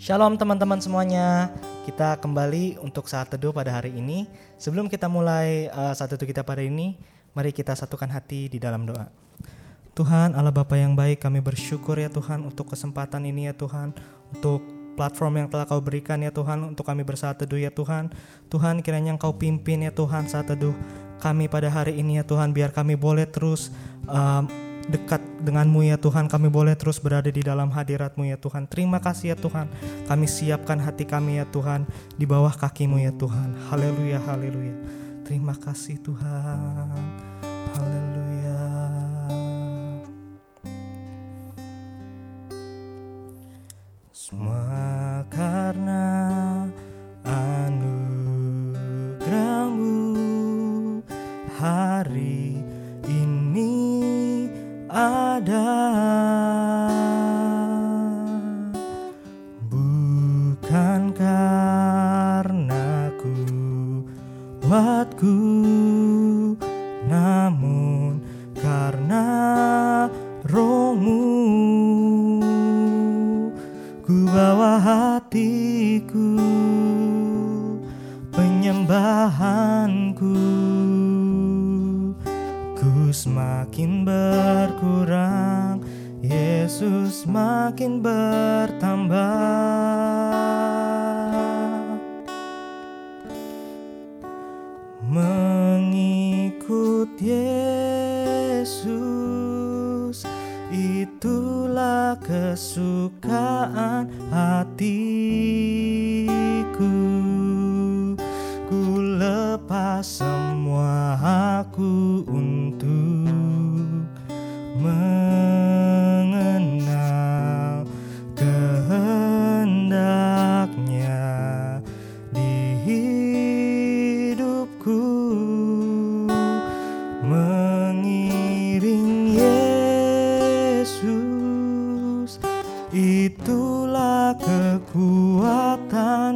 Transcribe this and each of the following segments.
Shalom teman-teman semuanya. Kita kembali untuk saat teduh pada hari ini. Sebelum kita mulai uh, saat teduh kita pada ini, mari kita satukan hati di dalam doa. Tuhan Allah Bapa yang baik, kami bersyukur ya Tuhan untuk kesempatan ini ya Tuhan, untuk platform yang telah kau berikan ya Tuhan untuk kami bersaat teduh ya Tuhan. Tuhan kiranya Engkau pimpin ya Tuhan saat teduh kami pada hari ini ya Tuhan biar kami boleh terus um, dekat denganmu ya Tuhan. Kami boleh terus berada di dalam hadiratmu ya Tuhan. Terima kasih ya Tuhan. Kami siapkan hati kami ya Tuhan di bawah kakimu ya Tuhan. Haleluya haleluya. Terima kasih Tuhan. Haleluya. Semua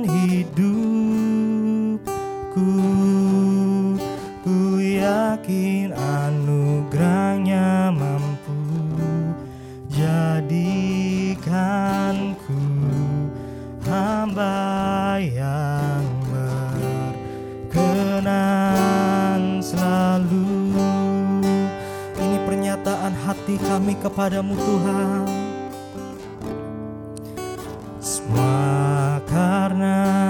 hidupku. Ku yakin anugerahnya mampu jadikanku hamba yang berkenan selalu. Ini pernyataan hati kami kepadamu Tuhan karena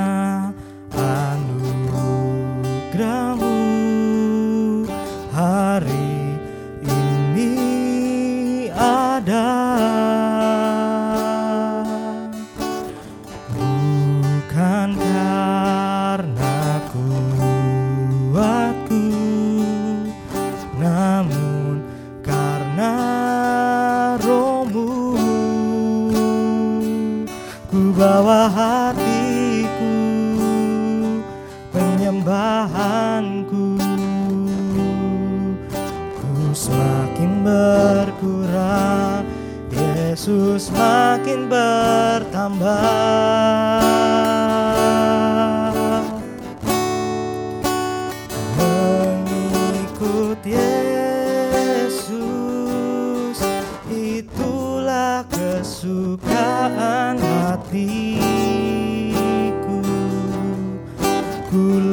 ku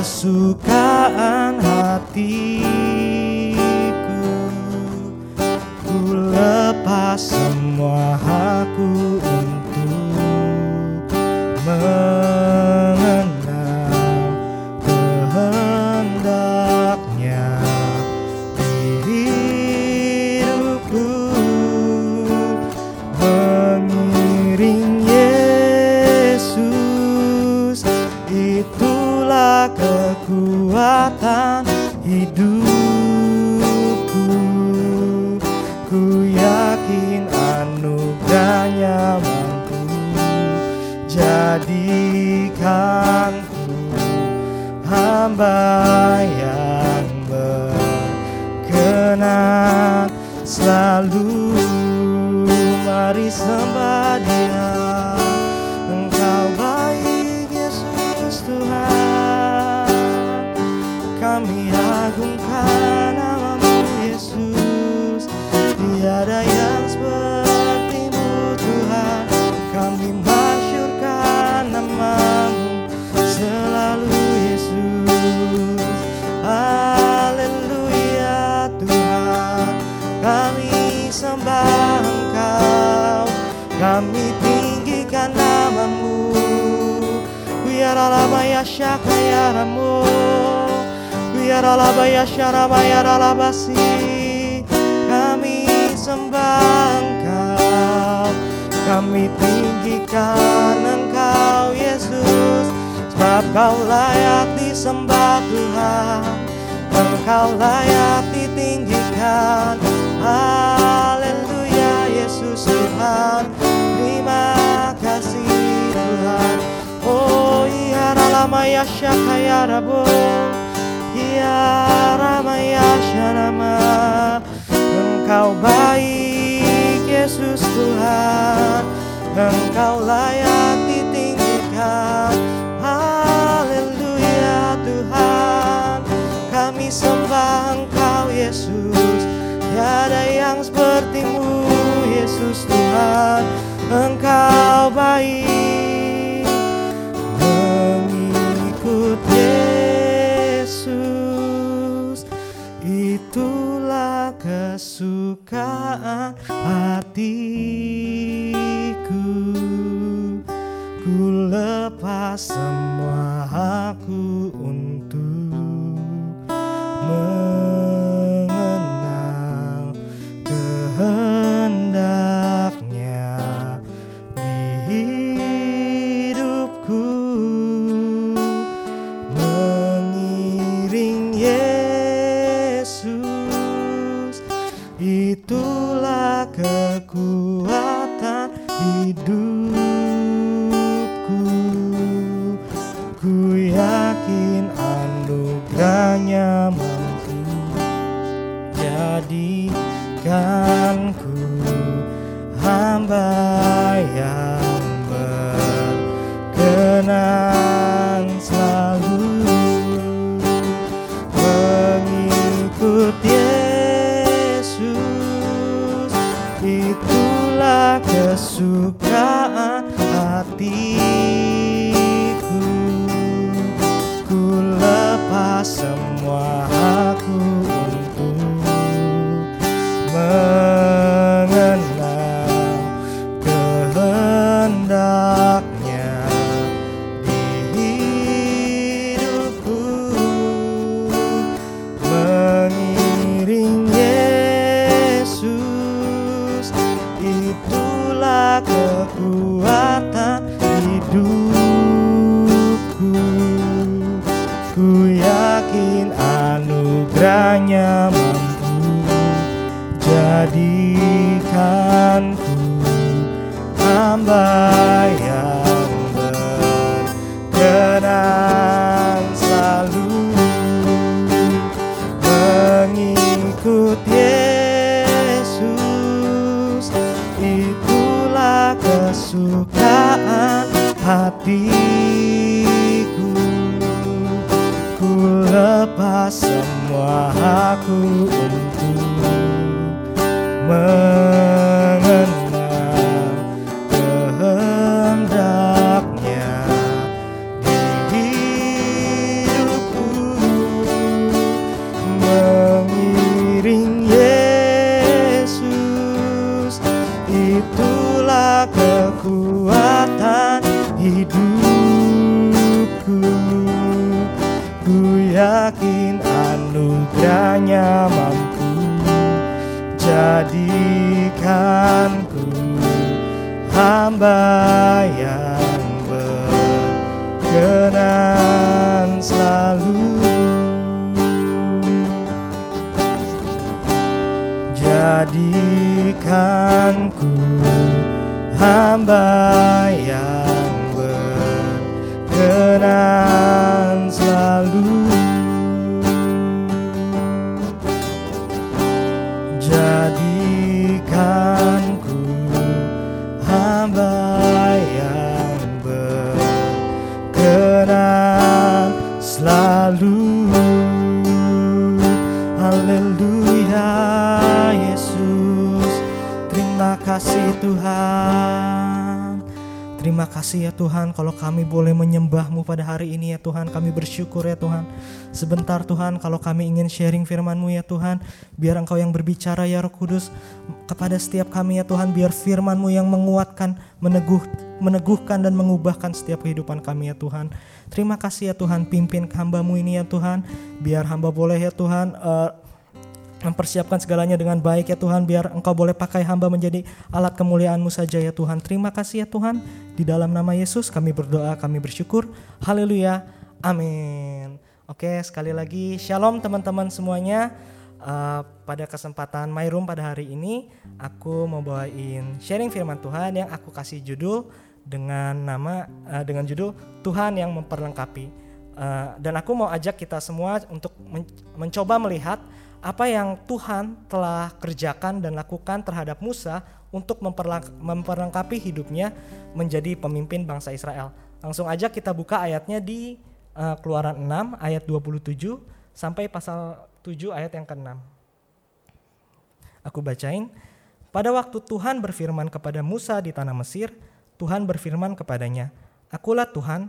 kesukaan hatiku Jadikanku hamba yang Engkau Kami tinggikan namamu. Biarlah syakayaramu Biarlah bayasharabasi Kami sembah Engkau Kami tinggikan Engkau Yesus. Sebab Kau layak disembah Tuhan. Engkau layak ditinggikan. Haleluya Yesus Tuhan Terima kasih Tuhan. Oh iya ralamaya syakaya rabo Iya ramaya syarama Engkau baik Yesus Tuhan. Engkau layak Tuhan Engkau baik. Mengikut Yesus Itulah kesukaan hatiku. Ku lepas semua kesukaan hatiku. Ku lepas semua hamba yang berkenan selalu mengikut Yesus. Itulah kesukaan hatiku. Ku lepas semua aku hidupku. Ku yakin anugerahnya mampu jadikan ku hamba yang berkenan selalu. Jadikan ku hamba kasih ya Tuhan kalau kami boleh menyembahmu pada hari ini ya Tuhan. Kami bersyukur ya Tuhan. Sebentar Tuhan kalau kami ingin sharing firman-Mu ya Tuhan Biar Engkau yang berbicara ya Roh Kudus Kepada setiap kami ya Tuhan Biar firman-Mu yang menguatkan, meneguh, meneguhkan dan mengubahkan setiap kehidupan kami ya Tuhan. Terima kasih ya Tuhan pimpin hamba-Mu ini ya Tuhan. Biar hamba boleh ya Tuhan uh, mempersiapkan segalanya dengan baik ya Tuhan biar engkau boleh pakai hamba menjadi alat kemuliaan-Mu saja ya Tuhan. Terima kasih ya Tuhan. Di dalam nama Yesus kami berdoa kami bersyukur. Haleluya. Amin. Oke sekali lagi shalom teman-teman semuanya. Uh, pada kesempatan My Room pada hari ini aku mau bawain sharing firman Tuhan yang aku kasih judul dengan nama uh, dengan judul Tuhan yang memperlengkapi. Uh, dan aku mau ajak kita semua untuk men mencoba melihat apa yang Tuhan telah kerjakan dan lakukan terhadap Musa untuk memperlengkapi hidupnya menjadi pemimpin bangsa Israel. Langsung aja kita buka ayatnya di uh, Keluaran 6 ayat 27 sampai pasal 7 ayat yang ke-6. Aku bacain. Pada waktu Tuhan berfirman kepada Musa di tanah Mesir, Tuhan berfirman kepadanya, Akulah Tuhan,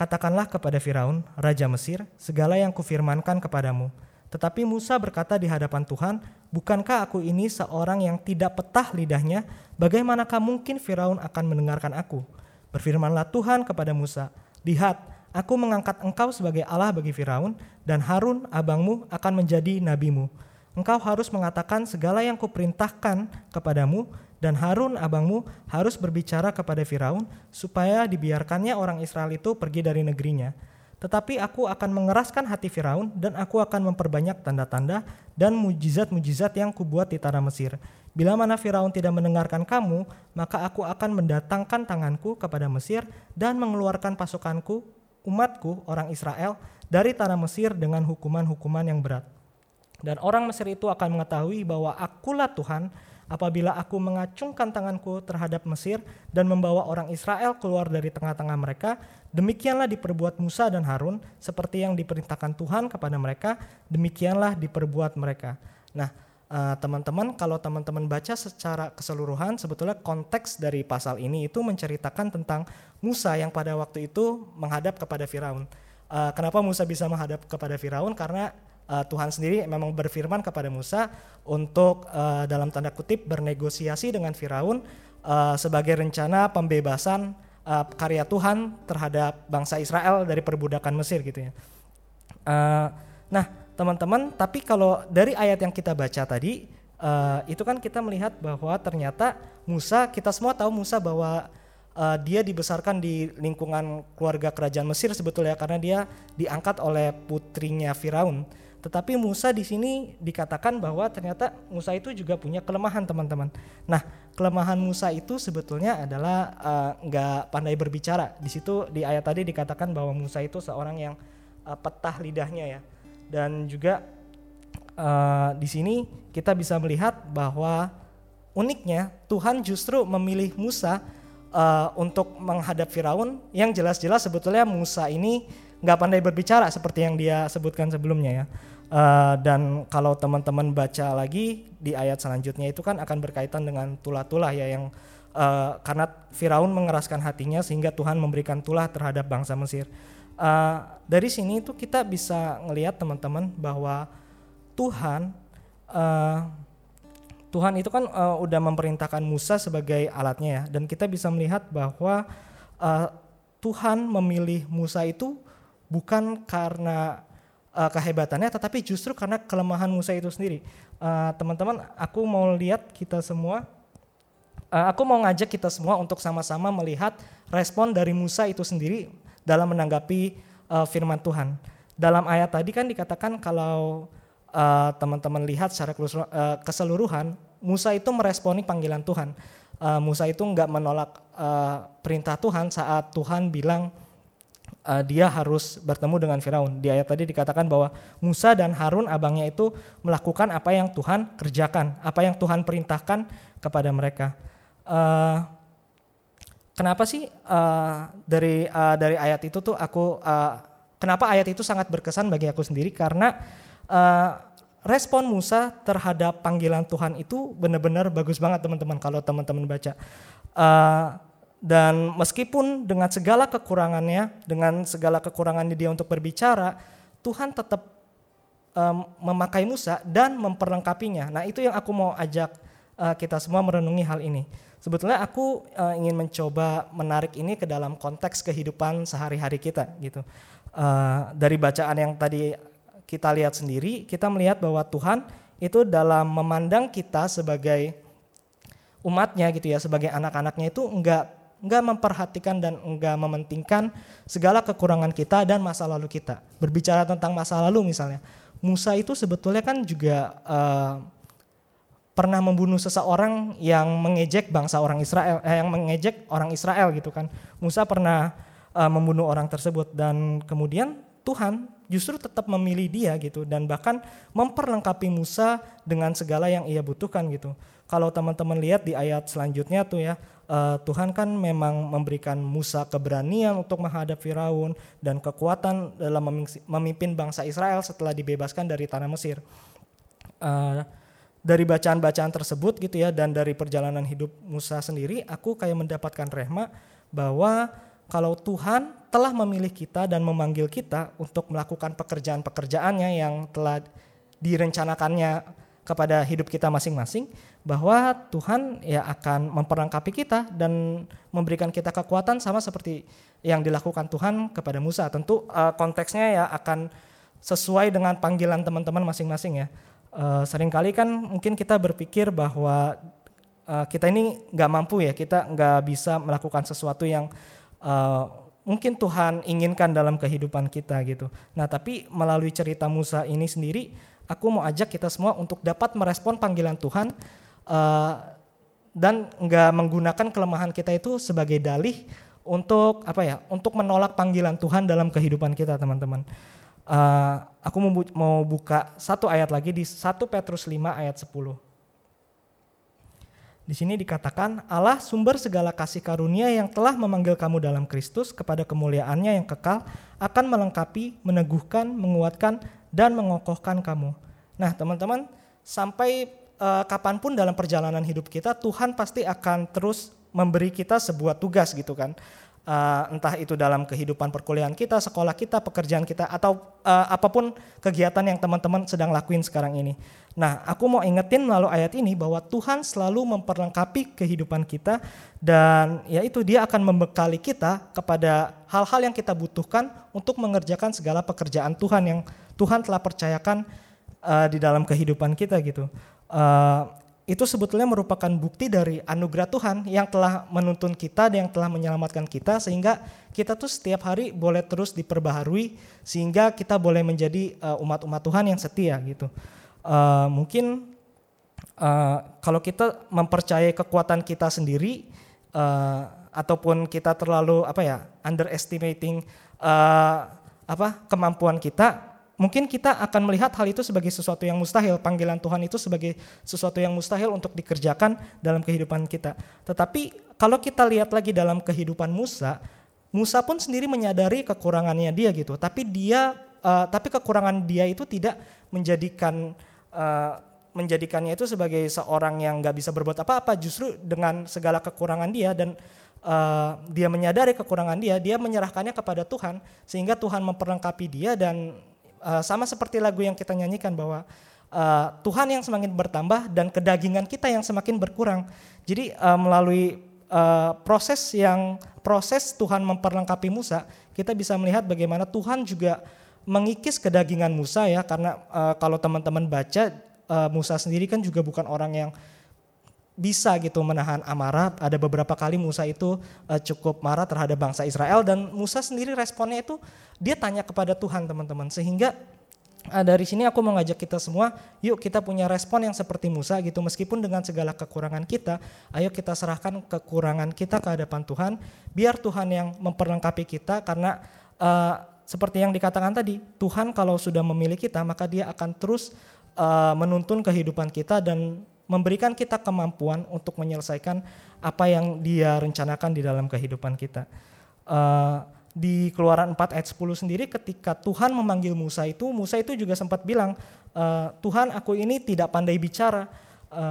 katakanlah kepada Firaun, Raja Mesir, segala yang kufirmankan kepadamu, tetapi Musa berkata di hadapan Tuhan, Bukankah aku ini seorang yang tidak petah lidahnya? Bagaimanakah mungkin Firaun akan mendengarkan aku? Berfirmanlah Tuhan kepada Musa, Lihat, aku mengangkat engkau sebagai Allah bagi Firaun, dan Harun, abangmu, akan menjadi nabimu. Engkau harus mengatakan segala yang kuperintahkan kepadamu, dan Harun, abangmu, harus berbicara kepada Firaun, supaya dibiarkannya orang Israel itu pergi dari negerinya tetapi aku akan mengeraskan hati Firaun dan aku akan memperbanyak tanda-tanda dan mujizat-mujizat yang kubuat di tanah Mesir. Bila mana Firaun tidak mendengarkan kamu, maka aku akan mendatangkan tanganku kepada Mesir dan mengeluarkan pasukanku, umatku, orang Israel, dari tanah Mesir dengan hukuman-hukuman yang berat. Dan orang Mesir itu akan mengetahui bahwa akulah Tuhan apabila aku mengacungkan tanganku terhadap Mesir dan membawa orang Israel keluar dari tengah-tengah mereka, demikianlah diperbuat Musa dan Harun seperti yang diperintahkan Tuhan kepada mereka, demikianlah diperbuat mereka. Nah, eh, teman-teman, kalau teman-teman baca secara keseluruhan, sebetulnya konteks dari pasal ini itu menceritakan tentang Musa yang pada waktu itu menghadap kepada Firaun. Eh, kenapa Musa bisa menghadap kepada Firaun? Karena uh, Tuhan sendiri memang berfirman kepada Musa untuk uh, dalam tanda kutip bernegosiasi dengan Firaun uh, sebagai rencana pembebasan uh, karya Tuhan terhadap bangsa Israel dari perbudakan Mesir gitu ya. Uh, nah teman-teman, tapi kalau dari ayat yang kita baca tadi uh, itu kan kita melihat bahwa ternyata Musa kita semua tahu Musa bahwa uh, dia dibesarkan di lingkungan keluarga kerajaan Mesir sebetulnya karena dia diangkat oleh putrinya Firaun. Tetapi Musa di sini dikatakan bahwa ternyata Musa itu juga punya kelemahan teman-teman. Nah kelemahan Musa itu sebetulnya adalah uh, nggak pandai berbicara. Di situ di ayat tadi dikatakan bahwa Musa itu seorang yang uh, petah lidahnya ya. Dan juga uh, di sini kita bisa melihat bahwa uniknya Tuhan justru memilih Musa uh, untuk menghadap Firaun yang jelas-jelas sebetulnya Musa ini nggak pandai berbicara seperti yang dia sebutkan sebelumnya ya. Uh, dan kalau teman-teman baca lagi di ayat selanjutnya itu kan akan berkaitan dengan tulah-tulah ya yang uh, karena Firaun mengeraskan hatinya sehingga Tuhan memberikan tulah terhadap bangsa Mesir. Uh, dari sini itu kita bisa ngelihat teman-teman bahwa Tuhan uh, Tuhan itu kan uh, udah memerintahkan Musa sebagai alatnya ya dan kita bisa melihat bahwa uh, Tuhan memilih Musa itu bukan karena uh, kehebatannya, tetapi justru karena kelemahan Musa itu sendiri. Eh, teman-teman, uh, aku mau lihat kita semua, uh, aku mau ngajak kita semua untuk sama-sama melihat respon dari Musa itu sendiri dalam menanggapi uh, firman Tuhan. Dalam ayat tadi kan dikatakan kalau uh, teman-teman lihat secara uh, keseluruhan, Musa itu meresponi panggilan Tuhan. Uh, Musa itu nggak menolak uh, perintah Tuhan saat Tuhan bilang uh, dia harus bertemu dengan Firaun. Di ayat tadi dikatakan bahwa Musa dan Harun abangnya itu melakukan apa yang Tuhan kerjakan, apa yang Tuhan perintahkan kepada mereka. Uh, kenapa sih uh, dari uh, dari ayat itu tuh aku uh, kenapa ayat itu sangat berkesan bagi aku sendiri karena uh, respon Musa terhadap panggilan Tuhan itu benar-benar bagus banget teman-teman kalau teman-teman baca. Uh, dan meskipun dengan segala kekurangannya, dengan segala kekurangannya dia untuk berbicara, Tuhan tetap um, memakai Musa dan memperlengkapinya. Nah itu yang aku mau ajak uh, kita semua merenungi hal ini. Sebetulnya aku uh, ingin mencoba menarik ini ke dalam konteks kehidupan sehari-hari kita gitu. Uh, dari bacaan yang tadi kita lihat sendiri, kita melihat bahwa Tuhan itu dalam memandang kita sebagai umatnya gitu ya, sebagai anak-anaknya itu enggak enggak memperhatikan dan enggak mementingkan segala kekurangan kita dan masa lalu kita. Berbicara tentang masa lalu misalnya, Musa itu sebetulnya kan juga uh, pernah membunuh seseorang yang mengejek bangsa orang Israel, eh, yang mengejek orang Israel gitu kan. Musa pernah uh, membunuh orang tersebut dan kemudian Tuhan justru tetap memilih dia gitu dan bahkan memperlengkapi Musa dengan segala yang ia butuhkan gitu. Kalau teman-teman lihat di ayat selanjutnya tuh ya, uh, Tuhan kan memang memberikan Musa keberanian untuk menghadap Firaun dan kekuatan dalam memimpin bangsa Israel setelah dibebaskan dari tanah Mesir. Uh, dari bacaan-bacaan tersebut gitu ya dan dari perjalanan hidup Musa sendiri, aku kayak mendapatkan rehma bahwa kalau Tuhan telah memilih kita dan memanggil kita untuk melakukan pekerjaan-pekerjaannya yang telah direncanakannya kepada hidup kita masing-masing, bahwa Tuhan ya akan memperlengkapi kita dan memberikan kita kekuatan sama seperti yang dilakukan Tuhan kepada Musa. Tentu uh, konteksnya ya akan sesuai dengan panggilan teman-teman masing-masing ya. Uh, sering kali kan mungkin kita berpikir bahwa uh, kita ini nggak mampu ya, kita nggak bisa melakukan sesuatu yang uh, mungkin Tuhan inginkan dalam kehidupan kita gitu. Nah tapi melalui cerita Musa ini sendiri, aku mau ajak kita semua untuk dapat merespon panggilan Tuhan uh, dan nggak menggunakan kelemahan kita itu sebagai dalih untuk apa ya untuk menolak panggilan Tuhan dalam kehidupan kita teman-teman uh, aku mau, bu mau buka satu ayat lagi di 1 Petrus 5 ayat 10 di sini dikatakan Allah sumber segala kasih karunia yang telah memanggil kamu dalam Kristus kepada kemuliaannya yang kekal akan melengkapi, meneguhkan, menguatkan dan mengokohkan kamu. Nah, teman-teman, sampai uh, kapan pun dalam perjalanan hidup kita Tuhan pasti akan terus memberi kita sebuah tugas gitu kan uh, entah itu dalam kehidupan perkuliahan kita, sekolah kita, pekerjaan kita, atau uh, apa pun kegiatan yang teman-teman sedang lakuin sekarang ini. Nah, aku mau ingetin melalui ayat ini bahwa Tuhan selalu memperlengkapi kehidupan kita dan yaitu dia akan membekali kita kepada hal-hal yang kita butuhkan untuk mengerjakan segala pekerjaan Tuhan yang Tuhan telah percayakan uh, di dalam kehidupan kita gitu uh, itu sebetulnya merupakan bukti dari anugerah Tuhan yang telah menuntun kita dan yang telah menyelamatkan kita sehingga kita tuh setiap hari boleh terus diperbaharui sehingga kita boleh menjadi uh, umat-umat Tuhan yang setia gitu. Uh, mungkin uh, kalau kita mempercayai kekuatan kita sendiri uh, ataupun kita terlalu apa ya underestimating uh, apa kemampuan kita mungkin kita akan melihat hal itu sebagai sesuatu yang mustahil, panggilan Tuhan itu sebagai sesuatu yang mustahil untuk dikerjakan dalam kehidupan kita. Tetapi kalau kita lihat lagi dalam kehidupan Musa, Musa pun sendiri menyadari kekurangannya dia gitu, tapi dia uh, tapi kekurangan dia itu tidak menjadikan uh, menjadikannya itu sebagai seorang yang nggak bisa berbuat apa-apa, justru dengan segala kekurangan dia dan uh, dia menyadari kekurangan dia, dia menyerahkannya kepada Tuhan sehingga Tuhan memperlengkapi dia dan Uh, sama seperti lagu yang kita nyanyikan bahwa uh, Tuhan yang semakin bertambah dan kedagingan kita yang semakin berkurang. Jadi uh, melalui uh, proses yang proses Tuhan memperlengkapi Musa, kita bisa melihat bagaimana Tuhan juga mengikis kedagingan Musa ya karena uh, kalau teman-teman baca uh, Musa sendiri kan juga bukan orang yang bisa gitu menahan amarah. Ada beberapa kali Musa itu uh, cukup marah terhadap bangsa Israel dan Musa sendiri responnya itu dia tanya kepada Tuhan teman-teman. Sehingga uh, dari sini aku mau ngajak kita semua, yuk kita punya respon yang seperti Musa gitu, meskipun dengan segala kekurangan kita, ayo kita serahkan kekurangan kita ke hadapan Tuhan, biar Tuhan yang memperlengkapi kita, karena uh, seperti yang dikatakan tadi, Tuhan kalau sudah memilih kita, maka Dia akan terus uh, menuntun kehidupan kita dan memberikan kita kemampuan untuk menyelesaikan apa yang dia rencanakan di dalam kehidupan kita. Uh, di Keluaran 4 ayat 10 sendiri ketika Tuhan memanggil Musa itu, Musa itu juga sempat bilang, e, Tuhan aku ini tidak pandai bicara, e,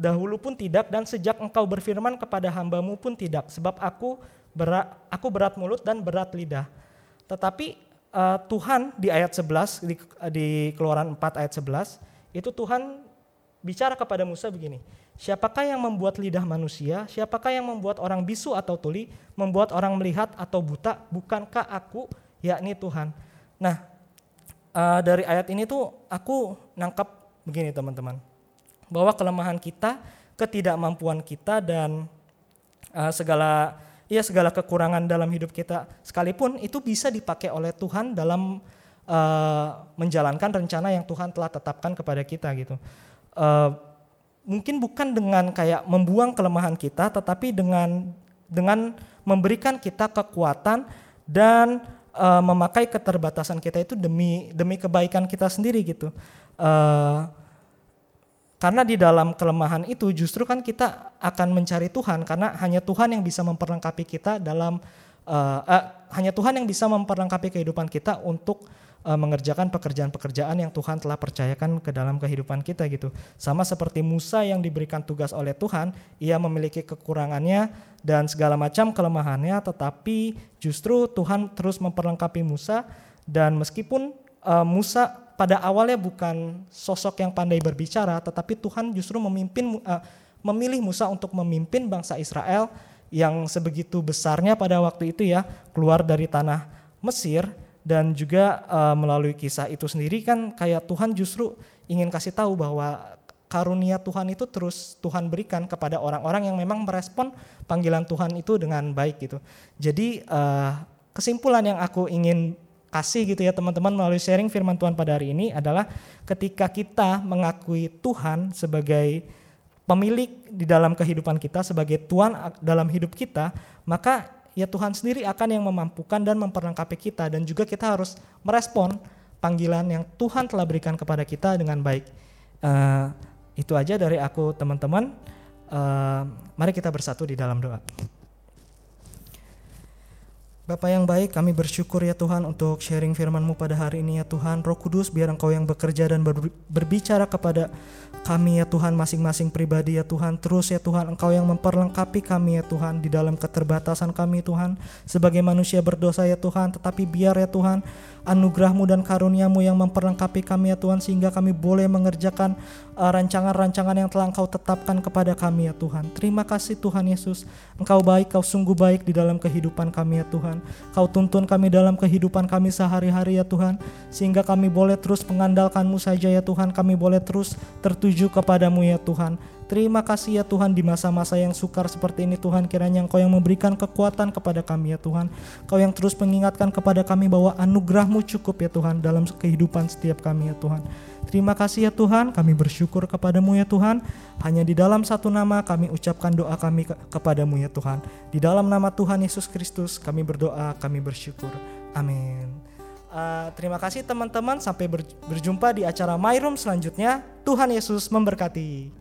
dahulu pun tidak dan sejak engkau berfirman kepada hambamu pun tidak, sebab aku berat, aku berat mulut dan berat lidah. Tetapi Tuhan di ayat 11, di, di Keluaran 4 ayat 11, itu Tuhan bicara kepada Musa begini, Siapakah yang membuat lidah manusia? Siapakah yang membuat orang bisu atau tuli? Membuat orang melihat atau buta? Bukankah aku, yakni Tuhan? Nah, uh, dari ayat ini tuh aku nangkap begini teman-teman. Bahwa kelemahan kita, ketidakmampuan kita dan uh, segala ya segala kekurangan dalam hidup kita sekalipun itu bisa dipakai oleh Tuhan dalam uh, menjalankan rencana yang Tuhan telah tetapkan kepada kita gitu. Uh, mungkin bukan dengan kayak membuang kelemahan kita, tetapi dengan dengan memberikan kita kekuatan dan uh, memakai keterbatasan kita itu demi demi kebaikan kita sendiri gitu. Uh, karena di dalam kelemahan itu justru kan kita akan mencari Tuhan karena hanya Tuhan yang bisa memperlengkapi kita dalam uh, uh, hanya Tuhan yang bisa memperlengkapi kehidupan kita untuk uh, mengerjakan pekerjaan-pekerjaan yang Tuhan telah percayakan ke dalam kehidupan kita gitu. Sama seperti Musa yang diberikan tugas oleh Tuhan, ia memiliki kekurangannya dan segala macam kelemahannya, tetapi justru Tuhan terus memperlengkapi Musa dan meskipun uh, Musa pada awalnya bukan sosok yang pandai berbicara, tetapi Tuhan justru memimpin uh, memilih Musa untuk memimpin bangsa Israel yang sebegitu besarnya pada waktu itu ya keluar dari tanah Mesir dan juga uh, melalui kisah itu sendiri kan kayak Tuhan justru ingin kasih tahu bahwa karunia Tuhan itu terus Tuhan berikan kepada orang-orang yang memang merespon panggilan Tuhan itu dengan baik gitu. Jadi uh, kesimpulan yang aku ingin kasih gitu ya teman-teman melalui sharing firman Tuhan pada hari ini adalah ketika kita mengakui Tuhan sebagai pemilik di dalam kehidupan kita sebagai Tuhan dalam hidup kita, maka ya Tuhan sendiri akan yang memampukan dan memperlengkapi kita dan juga kita harus merespon panggilan yang Tuhan telah berikan kepada kita dengan baik. Uh, itu aja dari aku teman-teman. Uh, mari kita bersatu di dalam doa. Bapak yang baik, kami bersyukur ya Tuhan untuk sharing firman-Mu pada hari ini ya Tuhan. Roh Kudus, biar Engkau yang bekerja dan berbicara kepada kami ya Tuhan masing-masing pribadi ya Tuhan. Terus ya Tuhan, Engkau yang memperlengkapi kami ya Tuhan di dalam keterbatasan kami Tuhan. Sebagai manusia berdosa ya Tuhan, tetapi biar ya Tuhan anugerahmu dan karuniamu yang memperlengkapi kami ya Tuhan sehingga kami boleh mengerjakan uh, rancangan-rancangan yang telah Engkau tetapkan kepada kami ya Tuhan. Terima kasih Tuhan Yesus. Engkau baik, Kau sungguh baik di dalam kehidupan kami ya Tuhan. Kau tuntun kami dalam kehidupan kami sehari-hari ya Tuhan sehingga kami boleh terus mengandalkanmu saja ya Tuhan. Kami boleh terus tertuju kepadamu ya Tuhan. Terima kasih ya Tuhan di masa-masa yang sukar seperti ini Tuhan kiranya Engkau yang memberikan kekuatan kepada kami ya Tuhan. Kau yang terus mengingatkan kepada kami bahwa anugerahmu cukup ya Tuhan dalam kehidupan setiap kami ya Tuhan. Terima kasih ya Tuhan, kami bersyukur kepadamu ya Tuhan. Hanya di dalam satu nama kami ucapkan doa kami ke kepadamu ya Tuhan. Di dalam nama Tuhan Yesus Kristus kami berdoa, kami bersyukur. Amin. Uh, terima kasih teman-teman, sampai berjumpa di acara My Room selanjutnya. Tuhan Yesus memberkati.